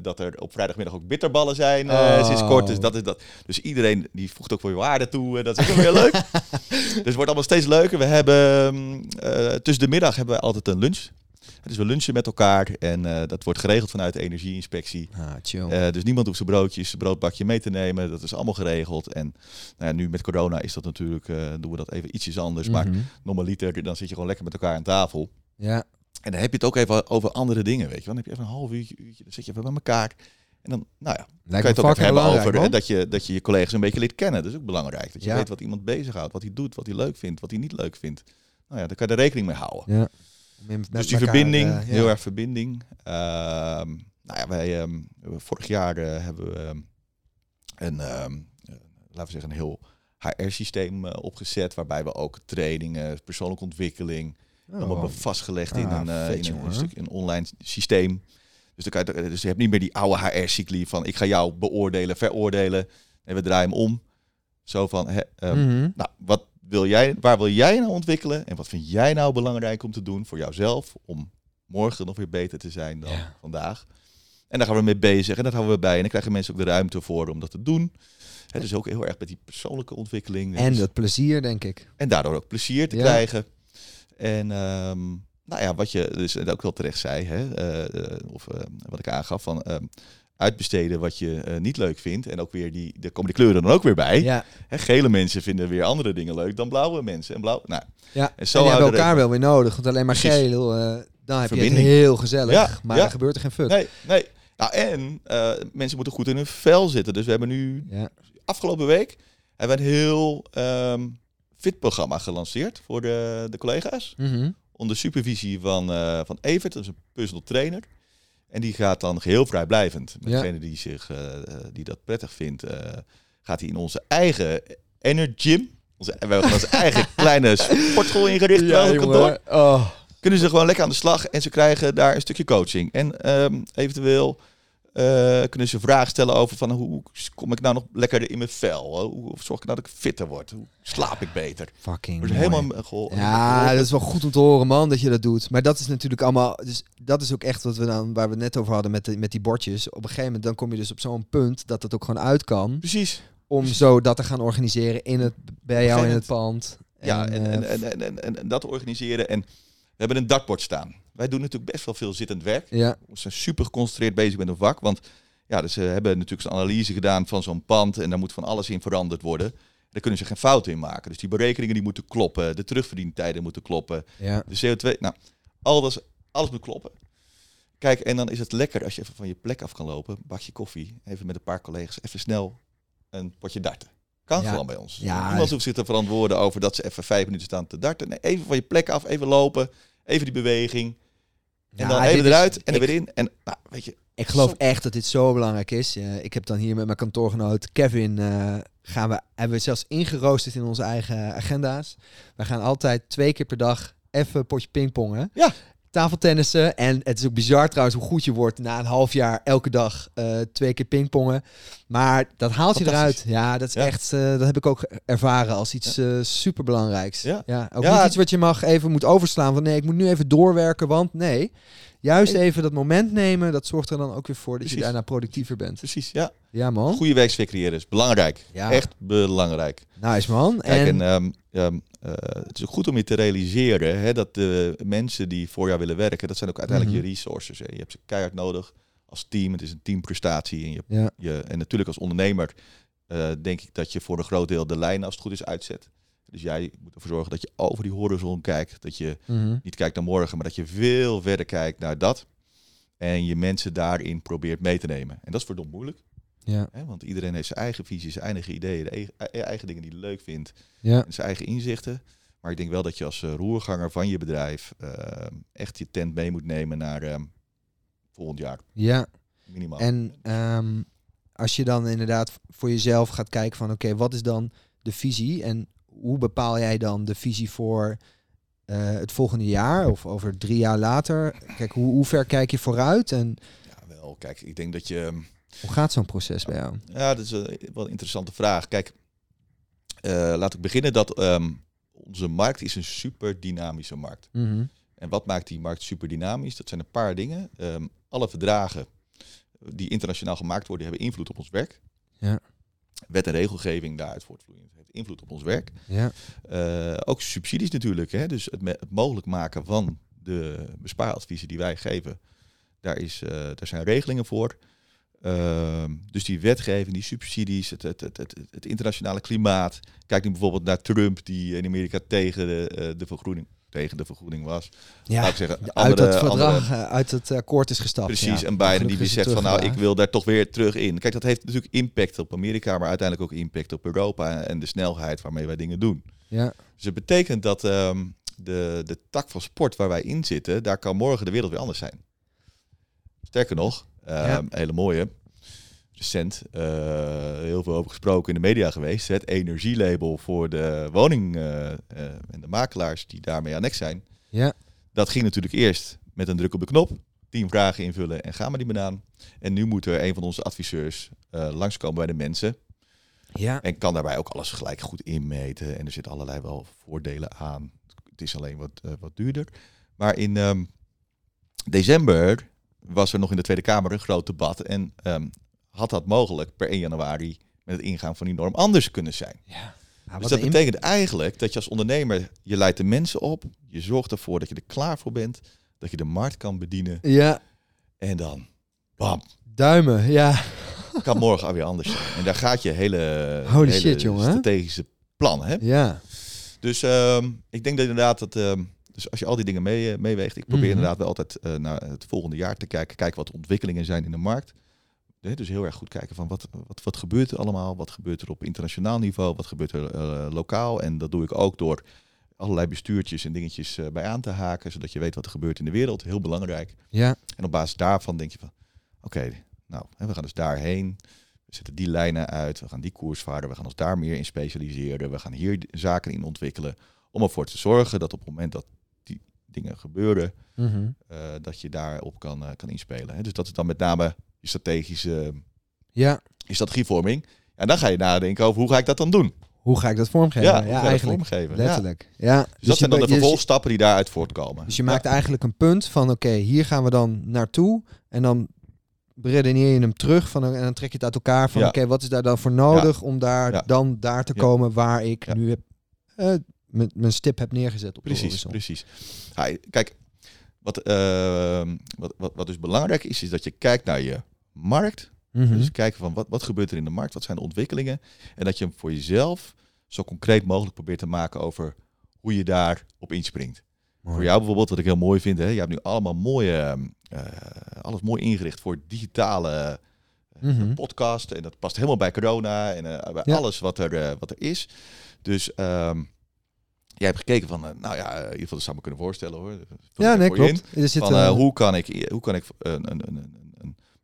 B: dat er op vrijdagmiddag ook bitterballen zijn.
A: Oh.
B: Sinds kort. Dus, dat is dat. dus iedereen die voegt ook voor je waarde toe. dat is ook weer leuk. dus het wordt allemaal steeds leuker. We hebben uh, tussen de middag hebben we altijd een lunch. Dus we lunchen met elkaar en uh, dat wordt geregeld vanuit de energieinspectie.
A: Ah, chill.
B: Uh, dus niemand hoeft zijn broodjes, zijn broodbakje mee te nemen. Dat is allemaal geregeld. En nou ja, nu met corona is dat natuurlijk, uh, doen we dat even ietsjes anders. Mm -hmm. Maar normaliter, dan zit je gewoon lekker met elkaar aan tafel.
A: Ja.
B: En dan heb je het ook even over andere dingen, weet je. Dan heb je even een half uurtje, uurtje dan zit je even bij elkaar. En dan, nou ja, dan kan je het ook even hebben over hè, dat je, dat je je collega's een beetje leert kennen. Dat is ook belangrijk. Dat je ja. weet wat iemand bezighoudt, wat hij doet, wat hij leuk vindt, wat hij niet leuk vindt. Nou ja, daar kan je er rekening mee houden.
A: Ja.
B: Met dus die elkaar, verbinding, uh, ja. heel erg verbinding. Uh, nou ja, wij um, vorig jaar uh, hebben we um, een, um, laten we zeggen, een heel HR-systeem opgezet, waarbij we ook trainingen, persoonlijke ontwikkeling, oh. allemaal hebben vastgelegd ah, in, een, vet, in een, een, stuk, een online systeem. Dus, dan kan je, dus je hebt niet meer die oude HR-cycli van ik ga jou beoordelen, veroordelen en we draaien hem om. Zo van, hè, um, mm -hmm. nou, wat wil jij, waar wil jij nou ontwikkelen? En wat vind jij nou belangrijk om te doen voor jouzelf? Om morgen nog weer beter te zijn dan ja. vandaag. En daar gaan we mee bezig en dat houden we bij. En dan krijgen mensen ook de ruimte voor om dat te doen. He, dus ook heel erg met die persoonlijke ontwikkeling.
A: En
B: dus,
A: dat plezier, denk ik.
B: En daardoor ook plezier te ja. krijgen. En um, nou ja, wat je dus ook wel terecht zei, hè, uh, of uh, wat ik aangaf, van um, uitbesteden wat je uh, niet leuk vindt. En ook weer die, daar komen die kleuren dan ook weer bij.
A: Ja.
B: Hè, gele mensen vinden weer andere dingen leuk dan blauwe mensen. En blauw, nou,
A: ja. en zo en hebben we elkaar wel weer nodig. Want alleen maar Precies. geel, uh, dan heb Verbinding. je het heel gezellig. Ja. Maar ja. er gebeurt er geen fuck.
B: Nee, nee. Nou, en uh, mensen moeten goed in hun vel zitten. Dus we hebben nu,
A: ja.
B: afgelopen week, hebben we een heel um, fitprogramma gelanceerd voor de, de collega's.
A: Mhm.
B: Onder supervisie van, eh, van Evert, dat is een personal trainer. En die gaat dan geheel vrijblijvend. Met
A: Ja.
B: degene die, zich, eh, eh, die dat prettig vindt, eh, gaat hij in onze eigen Energym. Onze, we hebben onze eigen kleine sportschool ingericht. op kantoor.
A: Oh.
B: Kunnen ze gewoon lekker aan de slag en ze krijgen daar een stukje coaching. En ehm, eventueel eh, kunnen ze vragen stellen over van hoe kom ik nou nog lekkerder in mijn vel? Hoe zorg ik nou dat ik fitter word? Hoe slaap ik beter?
A: Fucking
B: Dus helemaal
A: Ja, dat is wel goed om te horen, man, dat je dat doet. Maar dat is natuurlijk allemaal. Dus dat is ook echt wat we dan, waar we het net over hadden met, de, met die bordjes. Op een gegeven moment dan kom je dus op zo'n punt dat het ook gewoon uit kan.
B: Precies.
A: Om zo dat te gaan organiseren in het, bij jou in het pand.
B: Ja, en,
A: eh,
B: en, en, en, en, en- en dat organiseren. En we hebben een dartbord staan. Wij doen natuurlijk best wel veel zittend werk.
A: ja,
B: We zijn super geconcentreerd bezig met een vak. Want ja, dus ze hebben natuurlijk een analyse gedaan van zo'n pand. En daar moet van alles in veranderd worden. Daar kunnen ze geen fouten in maken. Dus die berekeningen die moeten kloppen. De terugverdientijden moeten kloppen.
A: ja.
B: De CO2, nou, alles, alles moet kloppen. Kijk, en dan is het lekker als je even van je plek af kan lopen. Bakje koffie. Even met een paar collega's. Even snel een potje darten. Kan
A: Ja.
B: gewoon bij ons.
A: Ja.
B: Niemand hoeft zich te verantwoorden over dat ze even vijf minuten staan te darten. Nee, even van je plek af, even lopen. Even die beweging. En
A: Ja,
B: dan even
A: is-
B: eruit en er
A: ik-
B: weer in. En nou, weet je,
A: Ik geloof
B: Som-
A: echt dat dit zo belangrijk is. Ik heb dan hier met mijn kantoorgenoot Kevin eh, gaan we hebben we zelfs ingeroosterd in onze eigen agenda's. We gaan altijd twee keer per dag even potje pingpongen.
B: Ja.
A: Tafeltennissen. En het is ook bizar trouwens hoe goed je wordt na een half jaar elke dag eh, twee keer pingpongen. Maar dat haalt je eruit. Ja, dat is
B: Ja.
A: echt. eh, dat heb ik ook ervaren als iets eh superbelangrijks.
B: Ja.
A: ook
B: Ja.
A: niet iets wat je mag even moet overslaan. Van nee, ik moet nu even doorwerken, want nee. Juist even dat moment nemen, dat zorgt er dan ook weer voor dat je daarna productiever bent.
B: precies, ja.
A: Ja, man.
B: Goede werksfeer creëren is belangrijk.
A: Ja.
B: Echt belangrijk.
A: Nice, man.
B: Kijk,
A: en,
B: en, ehm, ehm, eh, het is ook goed om je te realiseren hè, dat de mensen die voor jou willen werken, dat zijn ook uiteindelijk
A: Mhm.
B: je resources. Hè. Je hebt ze keihard nodig als team. Het is een teamprestatie. En, je,
A: ja,
B: je, en natuurlijk als ondernemer eh, denk ik dat je voor een groot deel de lijn als het goed is uitzet. Dus jij moet ervoor zorgen dat je over die horizon kijkt. Dat je
A: mhm.
B: niet kijkt naar morgen, maar dat je veel verder kijkt naar dat. En je mensen daarin probeert mee te nemen. En dat is verdomd moeilijk.
A: ja,
B: Hè? Want iedereen heeft zijn eigen visie, zijn eigen ideeën, de eigen, eigen dingen die hij leuk vindt
A: ja,
B: en zijn eigen inzichten. Maar ik denk wel dat je als eh, roerganger van je bedrijf eh, echt je tent mee moet nemen naar eh, volgend jaar,
A: ja.
B: minimaal.
A: En ehm, als je dan inderdaad voor jezelf gaat kijken van oké, wat is dan de visie en hoe bepaal jij dan de visie voor eh, het volgende jaar of over drie jaar later? Kijk, hoe, hoe ver kijk je vooruit en
B: Ja, wel, kijk, ik denk dat je...
A: hoe gaat zo'n proces bij jou?
B: Ja, dat is een, wel een interessante vraag. Kijk, eh, laat ik beginnen dat ehm, onze markt is een super dynamische markt.
A: Mhm.
B: En wat maakt die markt super dynamisch? Dat zijn een paar dingen. Ehm, alle verdragen die internationaal gemaakt worden, hebben invloed op ons werk.
A: Ja.
B: Wet en regelgeving daaruit voortvloeiend heeft invloed op ons werk.
A: Ja,
B: Eh, ook subsidies natuurlijk. Hè? Dus het, mogelijk maken van de bespaaradviezen die wij geven, daar, is, eh, daar zijn regelingen voor. Ehm, dus die wetgeving, die subsidies, het, het, het, het, het internationale klimaat. Kijk nu bijvoorbeeld naar Trump, die in Amerika tegen de, eh, de vergroening, tegen de vergroening was.
A: ja.
B: Ik zeggen,
A: uit het verdrag,
B: andere-
A: eh, uit het akkoord is gestapt.
B: Precies,
A: ja.
B: en Biden die weer
A: het
B: zegt van nou, ik wil daar toch weer terug in. Kijk, dat heeft natuurlijk impact op Amerika, maar uiteindelijk ook impact op Europa en de snelheid waarmee wij dingen doen.
A: Ja,
B: Dus het betekent dat ehm, de, de tak van sport waar wij in zitten, daar kan morgen de wereld weer anders zijn. Sterker nog, ehm,
A: Ja.
B: hele mooie, recent eh, heel veel over gesproken in de media geweest. Het energielabel voor de woning eh, eh, en de makelaars die daarmee annex zijn.
A: ja,
B: Dat ging natuurlijk eerst met een druk op de knop. Tien vragen invullen en gaan maar die banaan. En nu moet er een van onze adviseurs langskomen bij de mensen.
A: ja.
B: En kan daarbij ook alles gelijk goed inmeten. En er zitten allerlei wel voordelen aan. Het is alleen wat, wat duurder. Maar in ehm, december was er nog in de Tweede Kamer een groot debat. En ehm, had dat mogelijk per 1 januari met het ingaan van die norm anders kunnen zijn.
A: ja.
B: Dus
A: wat
B: dat betekent eigenlijk dat je als ondernemer, je leidt de mensen op. Je zorgt ervoor dat je er klaar voor bent. Dat je de markt kan bedienen.
A: Ja,
B: En dan, bam,
A: duimen, ja.
B: kan morgen alweer anders zijn. En daar gaat je hele,
A: Holy
B: hele
A: shit, jongen.
B: strategische plan. Hè?
A: Ja,
B: Dus ehm, ik denk dat inderdaad dat. ehm, dus als je al die dingen mee, eh, meeweegt, ik probeer
A: Mhm.
B: inderdaad wel altijd eh, naar het volgende jaar te kijken. Kijken wat de ontwikkelingen zijn in de markt. Dus heel erg goed kijken van wat, wat, wat gebeurt er allemaal, wat gebeurt er op internationaal niveau, wat gebeurt er uh, lokaal. En dat doe ik ook door allerlei bestuurtjes en dingetjes uh, bij aan te haken, zodat je weet wat er gebeurt in de wereld. Heel belangrijk.
A: Ja.
B: En op basis daarvan denk je van, oké, nou, we gaan dus daarheen. We zetten die lijnen uit, we gaan die koers varen, we gaan ons daar meer in specialiseren, we gaan hier zaken in ontwikkelen om ervoor te zorgen dat op het moment dat die dingen gebeuren,
A: Mhm.
B: uh, dat je daarop kan, kan inspelen. Hè? Dus dat is dan met name je strategische
A: Ja.
B: je strategievorming. En dan ga je nadenken over hoe ga ik dat dan doen?
A: Hoe ga ik dat vormgeven?
B: Ja,
A: Ja, eigenlijk.
B: vormgeven?
A: Letterlijk. Ja.
B: Ja. Dus, dat zijn dan de vervolgstappen die daaruit voortkomen.
A: Dus je
B: Ja.
A: maakt eigenlijk een punt van oké, hier gaan we dan naartoe. En dan redeneer je hem terug van, en dan trek je het uit elkaar van
B: Ja.
A: oké, wat is daar dan voor nodig om daar
B: Ja.
A: dan daar te
B: Ja.
A: komen waar ik
B: Ja.
A: nu heb, eh, mijn- stip heb neergezet op de
B: Precies,
A: horizon.
B: precies. Ja, kijk, wat, eh, wat, wat, wat dus belangrijk is, is dat je kijkt naar je markt.
A: Mhm.
B: Dus kijken van wat, wat gebeurt er in de markt, wat zijn de ontwikkelingen. En dat je hem voor jezelf zo concreet mogelijk probeert te maken over hoe je daar op inspringt.
A: Mooi.
B: Voor jou bijvoorbeeld, wat ik heel mooi vind, hè, je hebt nu allemaal mooie, eh, alles mooi ingericht voor digitale
A: Mhm.
B: podcast. En dat past helemaal bij corona en bij
A: Ja.
B: alles wat er, wat er is. Dus ehm, jij hebt gekeken van, nou ja, in ieder geval dat zou me kunnen voorstellen hoor. Vul
A: Ja, nee,
B: in.
A: klopt.
B: Van, hoe kan ik, hoe kan ik een, een, een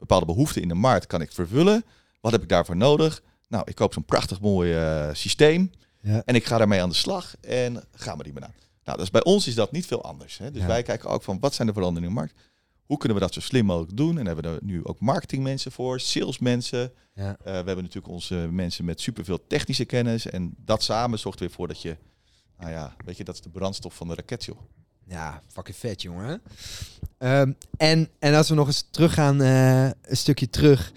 B: bepaalde behoefte in de markt kan ik vervullen? Wat heb ik daarvoor nodig? Nou, ik koop zo'n prachtig mooi eh, systeem
A: Ja.
B: en ik ga daarmee aan de slag en gaan we die maar aan. Nou, dus bij ons is dat niet veel anders. Hè? Dus
A: Ja.
B: wij kijken ook van wat zijn de veranderingen in de markt? Hoe kunnen we dat zo slim mogelijk doen? En hebben we er nu ook marketingmensen voor, salesmensen.
A: Ja.
B: Eh, we hebben natuurlijk onze mensen met superveel technische kennis. En dat samen zorgt er weer voor dat je, nou ja, weet je, dat is de brandstof van de raket, joh.
A: Ja, fucking vet, jongen. Ehm, en, en als we nog eens teruggaan, eh een stukje terug.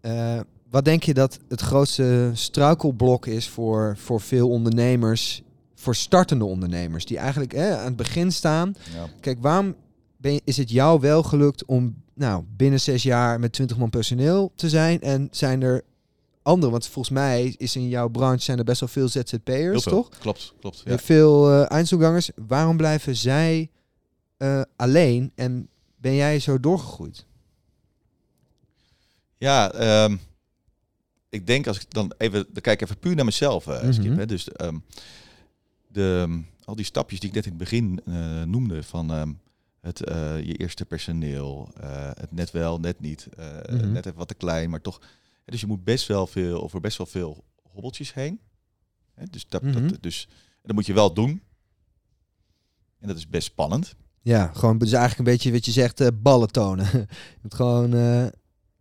A: eh, wat denk je dat het grootste struikelblok is voor, voor veel ondernemers, voor startende ondernemers, die eigenlijk aan het begin staan?
B: Ja.
A: Kijk, waarom ben je, is het jou wel gelukt om nou, binnen zes jaar met 20 man personeel te zijn? En zijn er andere, want volgens mij is in jouw branche zijn er best wel veel ZZP'ers, toch?
B: Klopt, klopt. Ja.
A: Veel eindtoegangers. Waarom blijven zij eh, alleen en ben jij zo doorgegroeid?
B: Ja, ehm, ik denk als ik dan even, dan kijk ik even puur naar mezelf, eh
A: Mhm.
B: Skip. Hè? Dus ehm, de, al die stapjes die ik net in het begin noemde, van ehm, het, je eerste personeel, het net wel, net niet,
A: Mhm.
B: net even wat te klein, maar toch. Dus je moet best wel veel, over best wel veel hobbeltjes heen. Hè? Dus, dat,
A: Mhm.
B: dat, dus en dat moet je wel doen. En dat is best spannend.
A: Ja, gewoon dus eigenlijk een beetje wat je zegt, eh, ballen tonen. je moet gewoon, eh,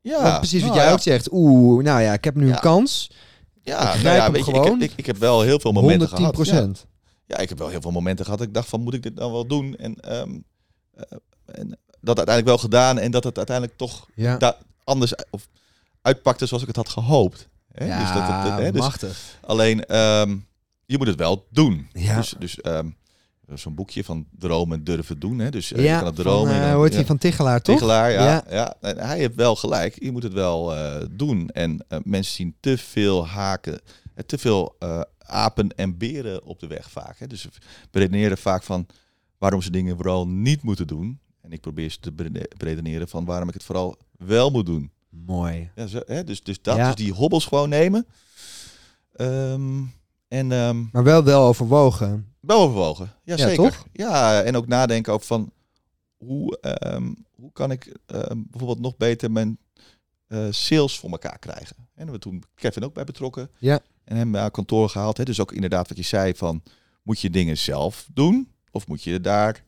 B: Ja,
A: precies wat
B: nou
A: jij
B: ja.
A: ook zegt. Oeh, nou ja, ik heb nu
B: Ja.
A: een kans.
B: Ja,
A: Ik
B: nou ja,
A: hem
B: weet je, ik, heb, ik, ik heb wel heel veel momenten
A: 110
B: gehad. Ja.
A: procent.
B: Ja, ik heb wel heel veel momenten gehad. Ik dacht van, moet ik dit nou wel doen? En, ehm, eh, en dat uiteindelijk wel gedaan. En dat het uiteindelijk toch
A: Ja,
B: anders of uitpakte zoals ik het had gehoopt. Hè?
A: ja
B: dus dat het, hè, dus
A: machtig.
B: alleen, ehm, je moet het wel doen.
A: Ja.
B: Dus, dus ehm, zo'n boekje van dromen durven doen. Hè? Dus eh,
A: ja,
B: je kan het
A: van,
B: dromen.
A: eh, heet
B: ja.
A: die van Tichelaar, toch?
B: Tegelaar, ja.
A: Ja.
B: ja. En hij heeft wel gelijk. Je moet het wel eh, doen. En eh, mensen zien te veel haken, eh, te veel eh, apen en beren op de weg vaak. Hè. Dus we beredeneren vaak van waarom ze dingen vooral niet moeten doen. En ik probeer ze te beredeneren van waarom ik het vooral wel moet doen.
A: Mooi.
B: Ja, zo, hè, dus, dus dat,
A: Ja.
B: dus die hobbels gewoon nemen. Ehm, en ehm,
A: Maar wel wel overwogen.
B: wel overwogen. Ja,
A: Ja,
B: zeker.
A: toch?
B: Ja, en ook nadenken over van hoe, ehm, hoe kan ik bijvoorbeeld nog beter mijn eh, sales voor elkaar krijgen. En we toen Kevin ook bij betrokken.
A: Ja.
B: En hem naar kantoor gehaald. Hè. Dus ook inderdaad wat je zei van, moet je dingen zelf doen? Of moet je daar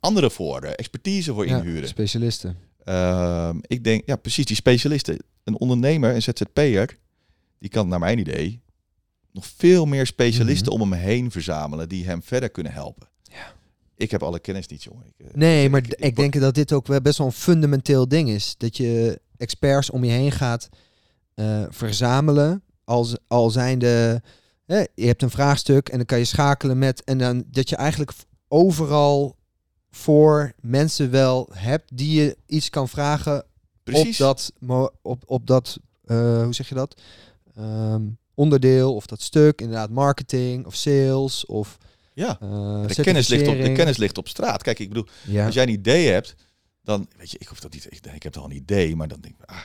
B: anderen voor, eh, expertise voor
A: Ja,
B: inhuren?
A: specialisten.
B: Ehm, ik denk, ja precies, die specialisten. Een ondernemer, een ZZP'er, die kan naar mijn idee nog veel meer specialisten
A: Mhm.
B: om hem heen verzamelen die hem verder kunnen helpen.
A: Ja.
B: Ik heb alle kennis niet, jongen. Ik, eh,
A: Nee,
B: ik-
A: maar
B: ik-
A: d-
B: ik-
A: ik denk dat dit ook wel best wel een fundamenteel ding is. Dat je experts om je heen gaat eh, verzamelen. Als, al zijn de. Hè, je hebt een vraagstuk en dan kan je schakelen met. En dan dat je eigenlijk overal voor mensen wel hebt die je iets kan vragen
B: precies.
A: op dat, op, op dat eh, hoe zeg je dat? Ehm, onderdeel of dat stuk, inderdaad marketing of sales of
B: ja.
A: eh
B: De kennis, ligt op, de kennis ligt op straat. Kijk, ik bedoel,
A: Ja.
B: als jij een idee hebt, dan weet je, ik hoef dat niet. Ik, ik heb wel een idee, maar dan denk ik, ah,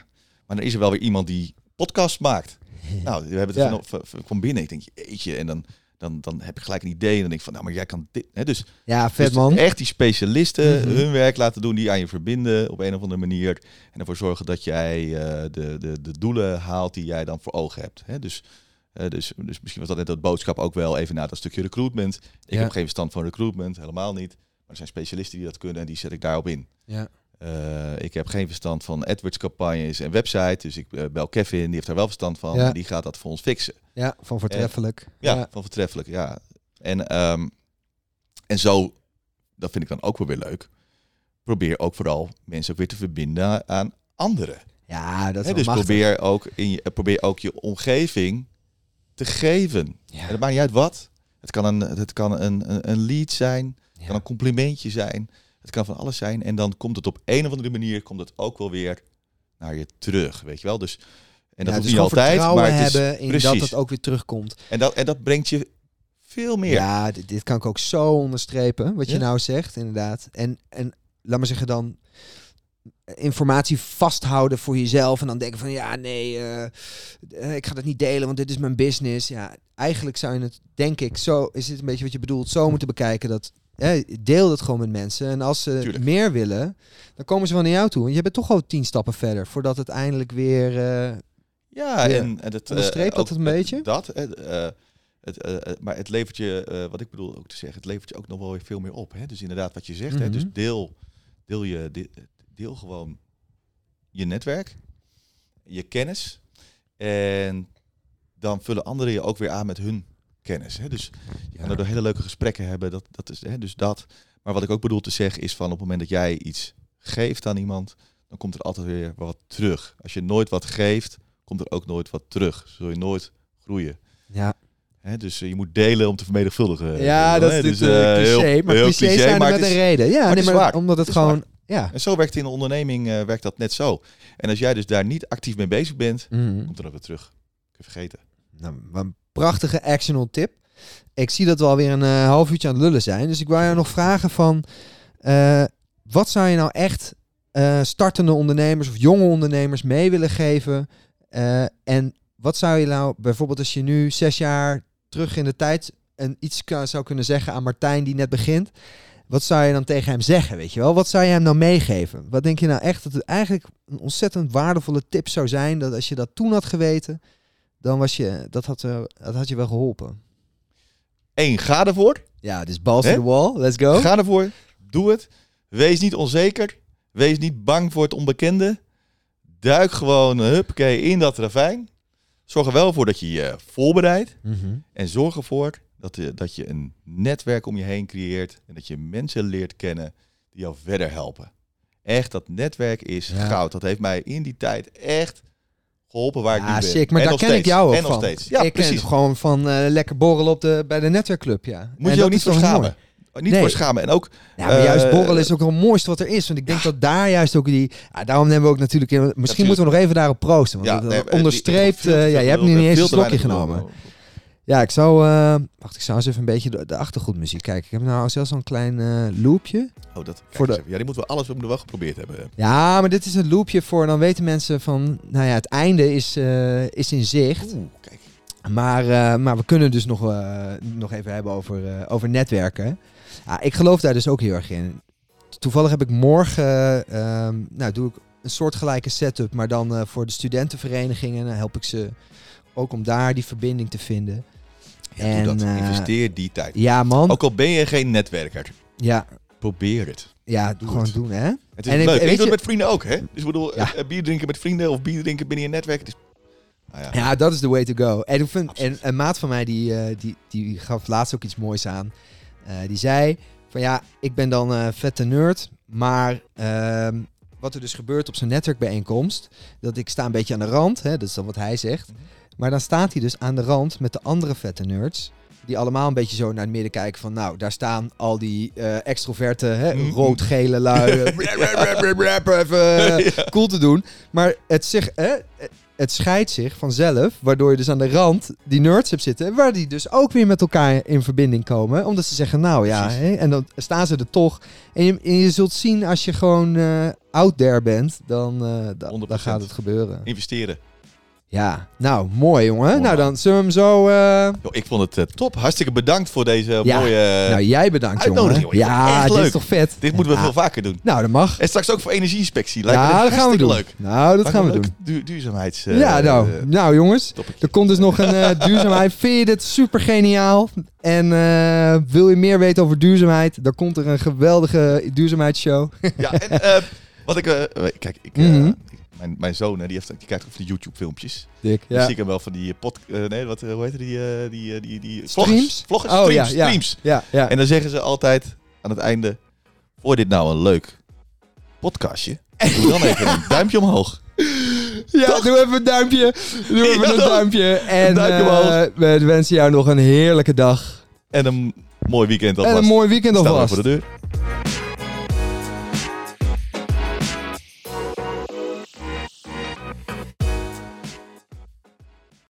B: Maar dan is er wel weer iemand die podcast maakt. Nou, we hebben het ja. van, van binnen. Ik denk, jeetje, en dan dan, dan heb ik gelijk een idee. En dan denk ik van, nou, maar jij kan dit. Hè? Dus,
A: ja, vet dus man.
B: Echt die specialisten mhm. hun werk laten doen, die aan je verbinden op een of andere manier. En ervoor zorgen dat jij uh, de, de, de doelen haalt die jij dan voor ogen hebt. Hè? Dus, uh, dus, dus misschien was dat net dat boodschap ook wel even naar dat stukje recruitment. Ik heb geen verstand van recruitment, helemaal niet. Maar er zijn specialisten die dat kunnen en die zet ik daarop in.
A: Ja.
B: Uh, ik heb geen verstand van AdWords campagnes en website. Dus ik uh, bel Kevin, die heeft daar wel verstand van. Ja. En die gaat dat voor ons fixen.
A: Ja, van voortreffelijk.
B: ja, ja, van voortreffelijk, ja. En, um, en zo, dat vind ik dan ook wel weer leuk. Probeer ook vooral mensen ook weer te verbinden aan anderen.
A: Ja, dat is
B: He, Dus probeer ook, in je, probeer ook je omgeving te geven. Ja. En dat maakt niet uit wat. Het kan een, het kan een, een, een lead zijn, het kan een complimentje zijn. Het kan van alles zijn. En dan komt het op een of andere manier komt het ook wel weer naar je terug. Weet je wel? Dus, en dat ja, dus niet altijd. Maar het is
A: hebben in precies. dat het ook weer terugkomt.
B: En dat, en dat brengt je veel meer.
A: Ja, dit, dit kan ik ook zo onderstrepen. Wat je nou zegt, inderdaad. En, en laat maar zeggen dan informatie vasthouden voor jezelf en dan denken van ja nee uh, ik ga dat niet delen want dit is mijn business ja eigenlijk zou je het denk ik zo is dit een beetje wat je bedoelt zo moeten bekijken dat deel dat gewoon met mensen. En als ze meer willen, dan komen ze wel naar jou toe. En je bent toch al tien stappen verder voordat het eindelijk weer. Uh,
B: ja, en, en het
A: onderstreept uh, dat een beetje.
B: Dat, uh, het, maar het levert je, wat ik bedoel ook te zeggen, het levert je ook nog wel weer veel meer op. Hè? Dus inderdaad, wat je zegt, hè? dus mhm. deel, deel, je, deel gewoon je netwerk, je kennis. En dan vullen anderen je ook weer aan met hun kennis. Hè? Dus je kan er hele leuke gesprekken hebben. Dat, dat is hè, dus dat. Maar wat ik ook bedoel te zeggen is van op het moment dat jij iets geeft aan iemand, dan komt er altijd weer wat terug. Als je nooit wat geeft, komt er ook nooit wat terug. Zul je nooit groeien.
A: Ja.
B: Hè, dus uh, je moet delen om te vermenigvuldigen.
A: Ja, dat is dus, uh, cliché. Heel, maar heel cliché zijn maar met een reden. Ja,
B: maar nee, maar waar.
A: omdat het, het gewoon... Ja.
B: En zo werkt in een onderneming uh, werkt dat net zo. En als jij dus daar niet actief mee bezig bent, mm. komt er ook weer terug. Kun je vergeten.
A: Nou, prachtige actionable tip. Ik zie dat we alweer een uh, half uurtje aan het lullen zijn. Dus ik wou jou nog vragen van... Uh, wat zou je nou echt uh, startende ondernemers of jonge ondernemers mee willen geven? en wat zou je nou bijvoorbeeld als je nu zes jaar terug in de tijd... en iets zou kunnen zeggen aan Martijn die net begint... Wat zou je dan tegen hem zeggen, weet je wel? Wat zou je hem nou meegeven? Wat denk je nou echt dat het eigenlijk een ontzettend waardevolle tip zou zijn... dat als je dat toen had geweten dan was je, dat had, uh, dat had je wel geholpen.
B: Eén, ga ervoor.
A: Ja, dus balls to the wall. Let's go.
B: Ga ervoor. Doe het. Wees niet onzeker. Wees niet bang voor het onbekende. Duik gewoon huppakee in dat ravijn. Zorg er wel voor dat je je voorbereidt. Mhm. En zorg ervoor dat, je, dat je een netwerk om je heen creëert. En dat je mensen leert kennen die jou verder helpen. Echt, dat netwerk is goud. Dat heeft mij in die tijd echt geholpen waar ik nu ben.
A: Sick, maar daar ken ik jou ook en van. steeds. Ja, ik precies. ken gewoon van uh, lekker borrelen op de, bij de netwerkclub, ja.
B: Moet en je ook niet voor schamen. Niet nee. voor schamen. En ook.
A: Ja, maar juist uh, borrelen is ook wel het mooiste wat er is. Want ik denk dat daar juist ook die. Ja, daarom hebben we ook natuurlijk. Misschien natuurlijk. moeten we nog even daarop proosten. Want ja, dat nee, onderstreept. Uh, ja, je hebt nu niet eens een slokje genomen. Ja, ik zou... Uh, wacht, ik zou eens even een beetje de, de achtergrondmuziek kijken. Ik heb nou zelfs zo'n klein uh, loopje.
B: Oh, dat... Voor de... Ja, die moeten we alles we wel geprobeerd hebben.
A: Ja, maar dit is een loopje voor... Dan weten mensen van... Nou ja, het einde is, uh, is in zicht. Oeh, kijk. Maar, maar we kunnen dus nog, nog even hebben over, over netwerken. Ja, ik geloof daar dus ook heel erg in. Toevallig heb ik morgen... Ehm, nou, doe ik een soortgelijke setup. Maar dan voor de studentenverenigingen. Dan help ik ze ook om daar die verbinding te vinden.
B: Ja, en, doe dat. Uh, Investeer die tijd.
A: Ja, man.
B: Ook al ben je geen netwerker.
A: Ja.
B: Probeer het.
A: Ja, doe gewoon het. doen, hè?
B: Het is en leuk. Ik, weet je, met vrienden ook, hè? Dus ik bedoel, ja. Eh, bier drinken met vrienden of bier drinken binnen je netwerk. Het is
A: nou ja. ja. dat is the way to go. En, ik vind, en een maat van mij, die, uh, die, die gaf laatst ook iets moois aan. Uh, die zei van ja, ik ben dan uh, vette nerd, maar uh, wat er dus gebeurt op zo'n netwerkbijeenkomst, dat ik sta een beetje aan de rand, hè, dat is dan wat hij zegt. Mm -hmm. Maar dan staat hij dus aan de rand met de andere vette nerds. Die allemaal een beetje zo naar het midden kijken van... Nou, daar staan al die uh, extroverte, hè, mm-hmm. rood-gele lui... even uh, cool te doen. Maar het, zich, uh, het scheidt zich vanzelf, waardoor je dus aan de rand die nerds hebt zitten, waar die dus ook weer met elkaar in verbinding komen. Omdat ze zeggen, nou ja, hè, en dan staan ze er toch. En je, en je zult zien als je gewoon eh, out there bent, dan, eh, da- dan
B: 100%.
A: gaat het gebeuren.
B: Investeren.
A: Ja, nou, mooi jongen. Nou, dan zullen we hem zo... eh,
B: Yo, ik vond het eh, top. Hartstikke bedankt voor deze
A: Ja.
B: mooie...
A: nou, jij bedankt jongen.
B: joh.
A: Ja, dit is toch vet?
B: dit moeten we
A: Ja.
B: veel vaker doen.
A: Nou, dat mag.
B: En straks ook voor energieinspectie. Lijkt
A: Ja, dat gaan we doen.
B: leuk.
A: Nou, dat
B: Lijkt
A: gaan we doen.
B: leuk Du duurzaamheids... eh,
A: ja, nou,
B: eh,
A: nou jongens.
B: topic.
A: Er komt dus nog een eh, duurzaamheid. Vind je dit super geniaal? En eh, wil je meer weten over duurzaamheid? Dan komt er een geweldige duurzaamheidsshow.
B: Ja, en eh, wat ik... eh, kijk, ik, eh,
A: Mhm.
B: Mijn, mijn zoon hè, die, heeft, die kijkt ook van die YouTube-filmpjes.
A: Dik.
B: Dan
A: Ja.
B: zie ik hem wel van die pod... eh, nee, wat, eh, hoe heet die, eh, die, eh, die, die...
A: Streams?
B: Vloggers. Vloggers,
A: Oh,
B: streams,
A: ja, ja.
B: streams.
A: Ja, ja.
B: En dan zeggen ze altijd aan het einde... Voor dit nou een leuk podcastje? Doe dan even een duimpje omhoog.
A: ja
B: Toch?
A: doe even een duimpje. Doe even een duimpje. En
B: duimpje
A: eh,
B: omhoog.
A: we wensen jou nog een heerlijke dag.
B: En een mooi weekend alvast.
A: En een mooi weekend
B: Staan we
A: alvast.
B: voor de deur.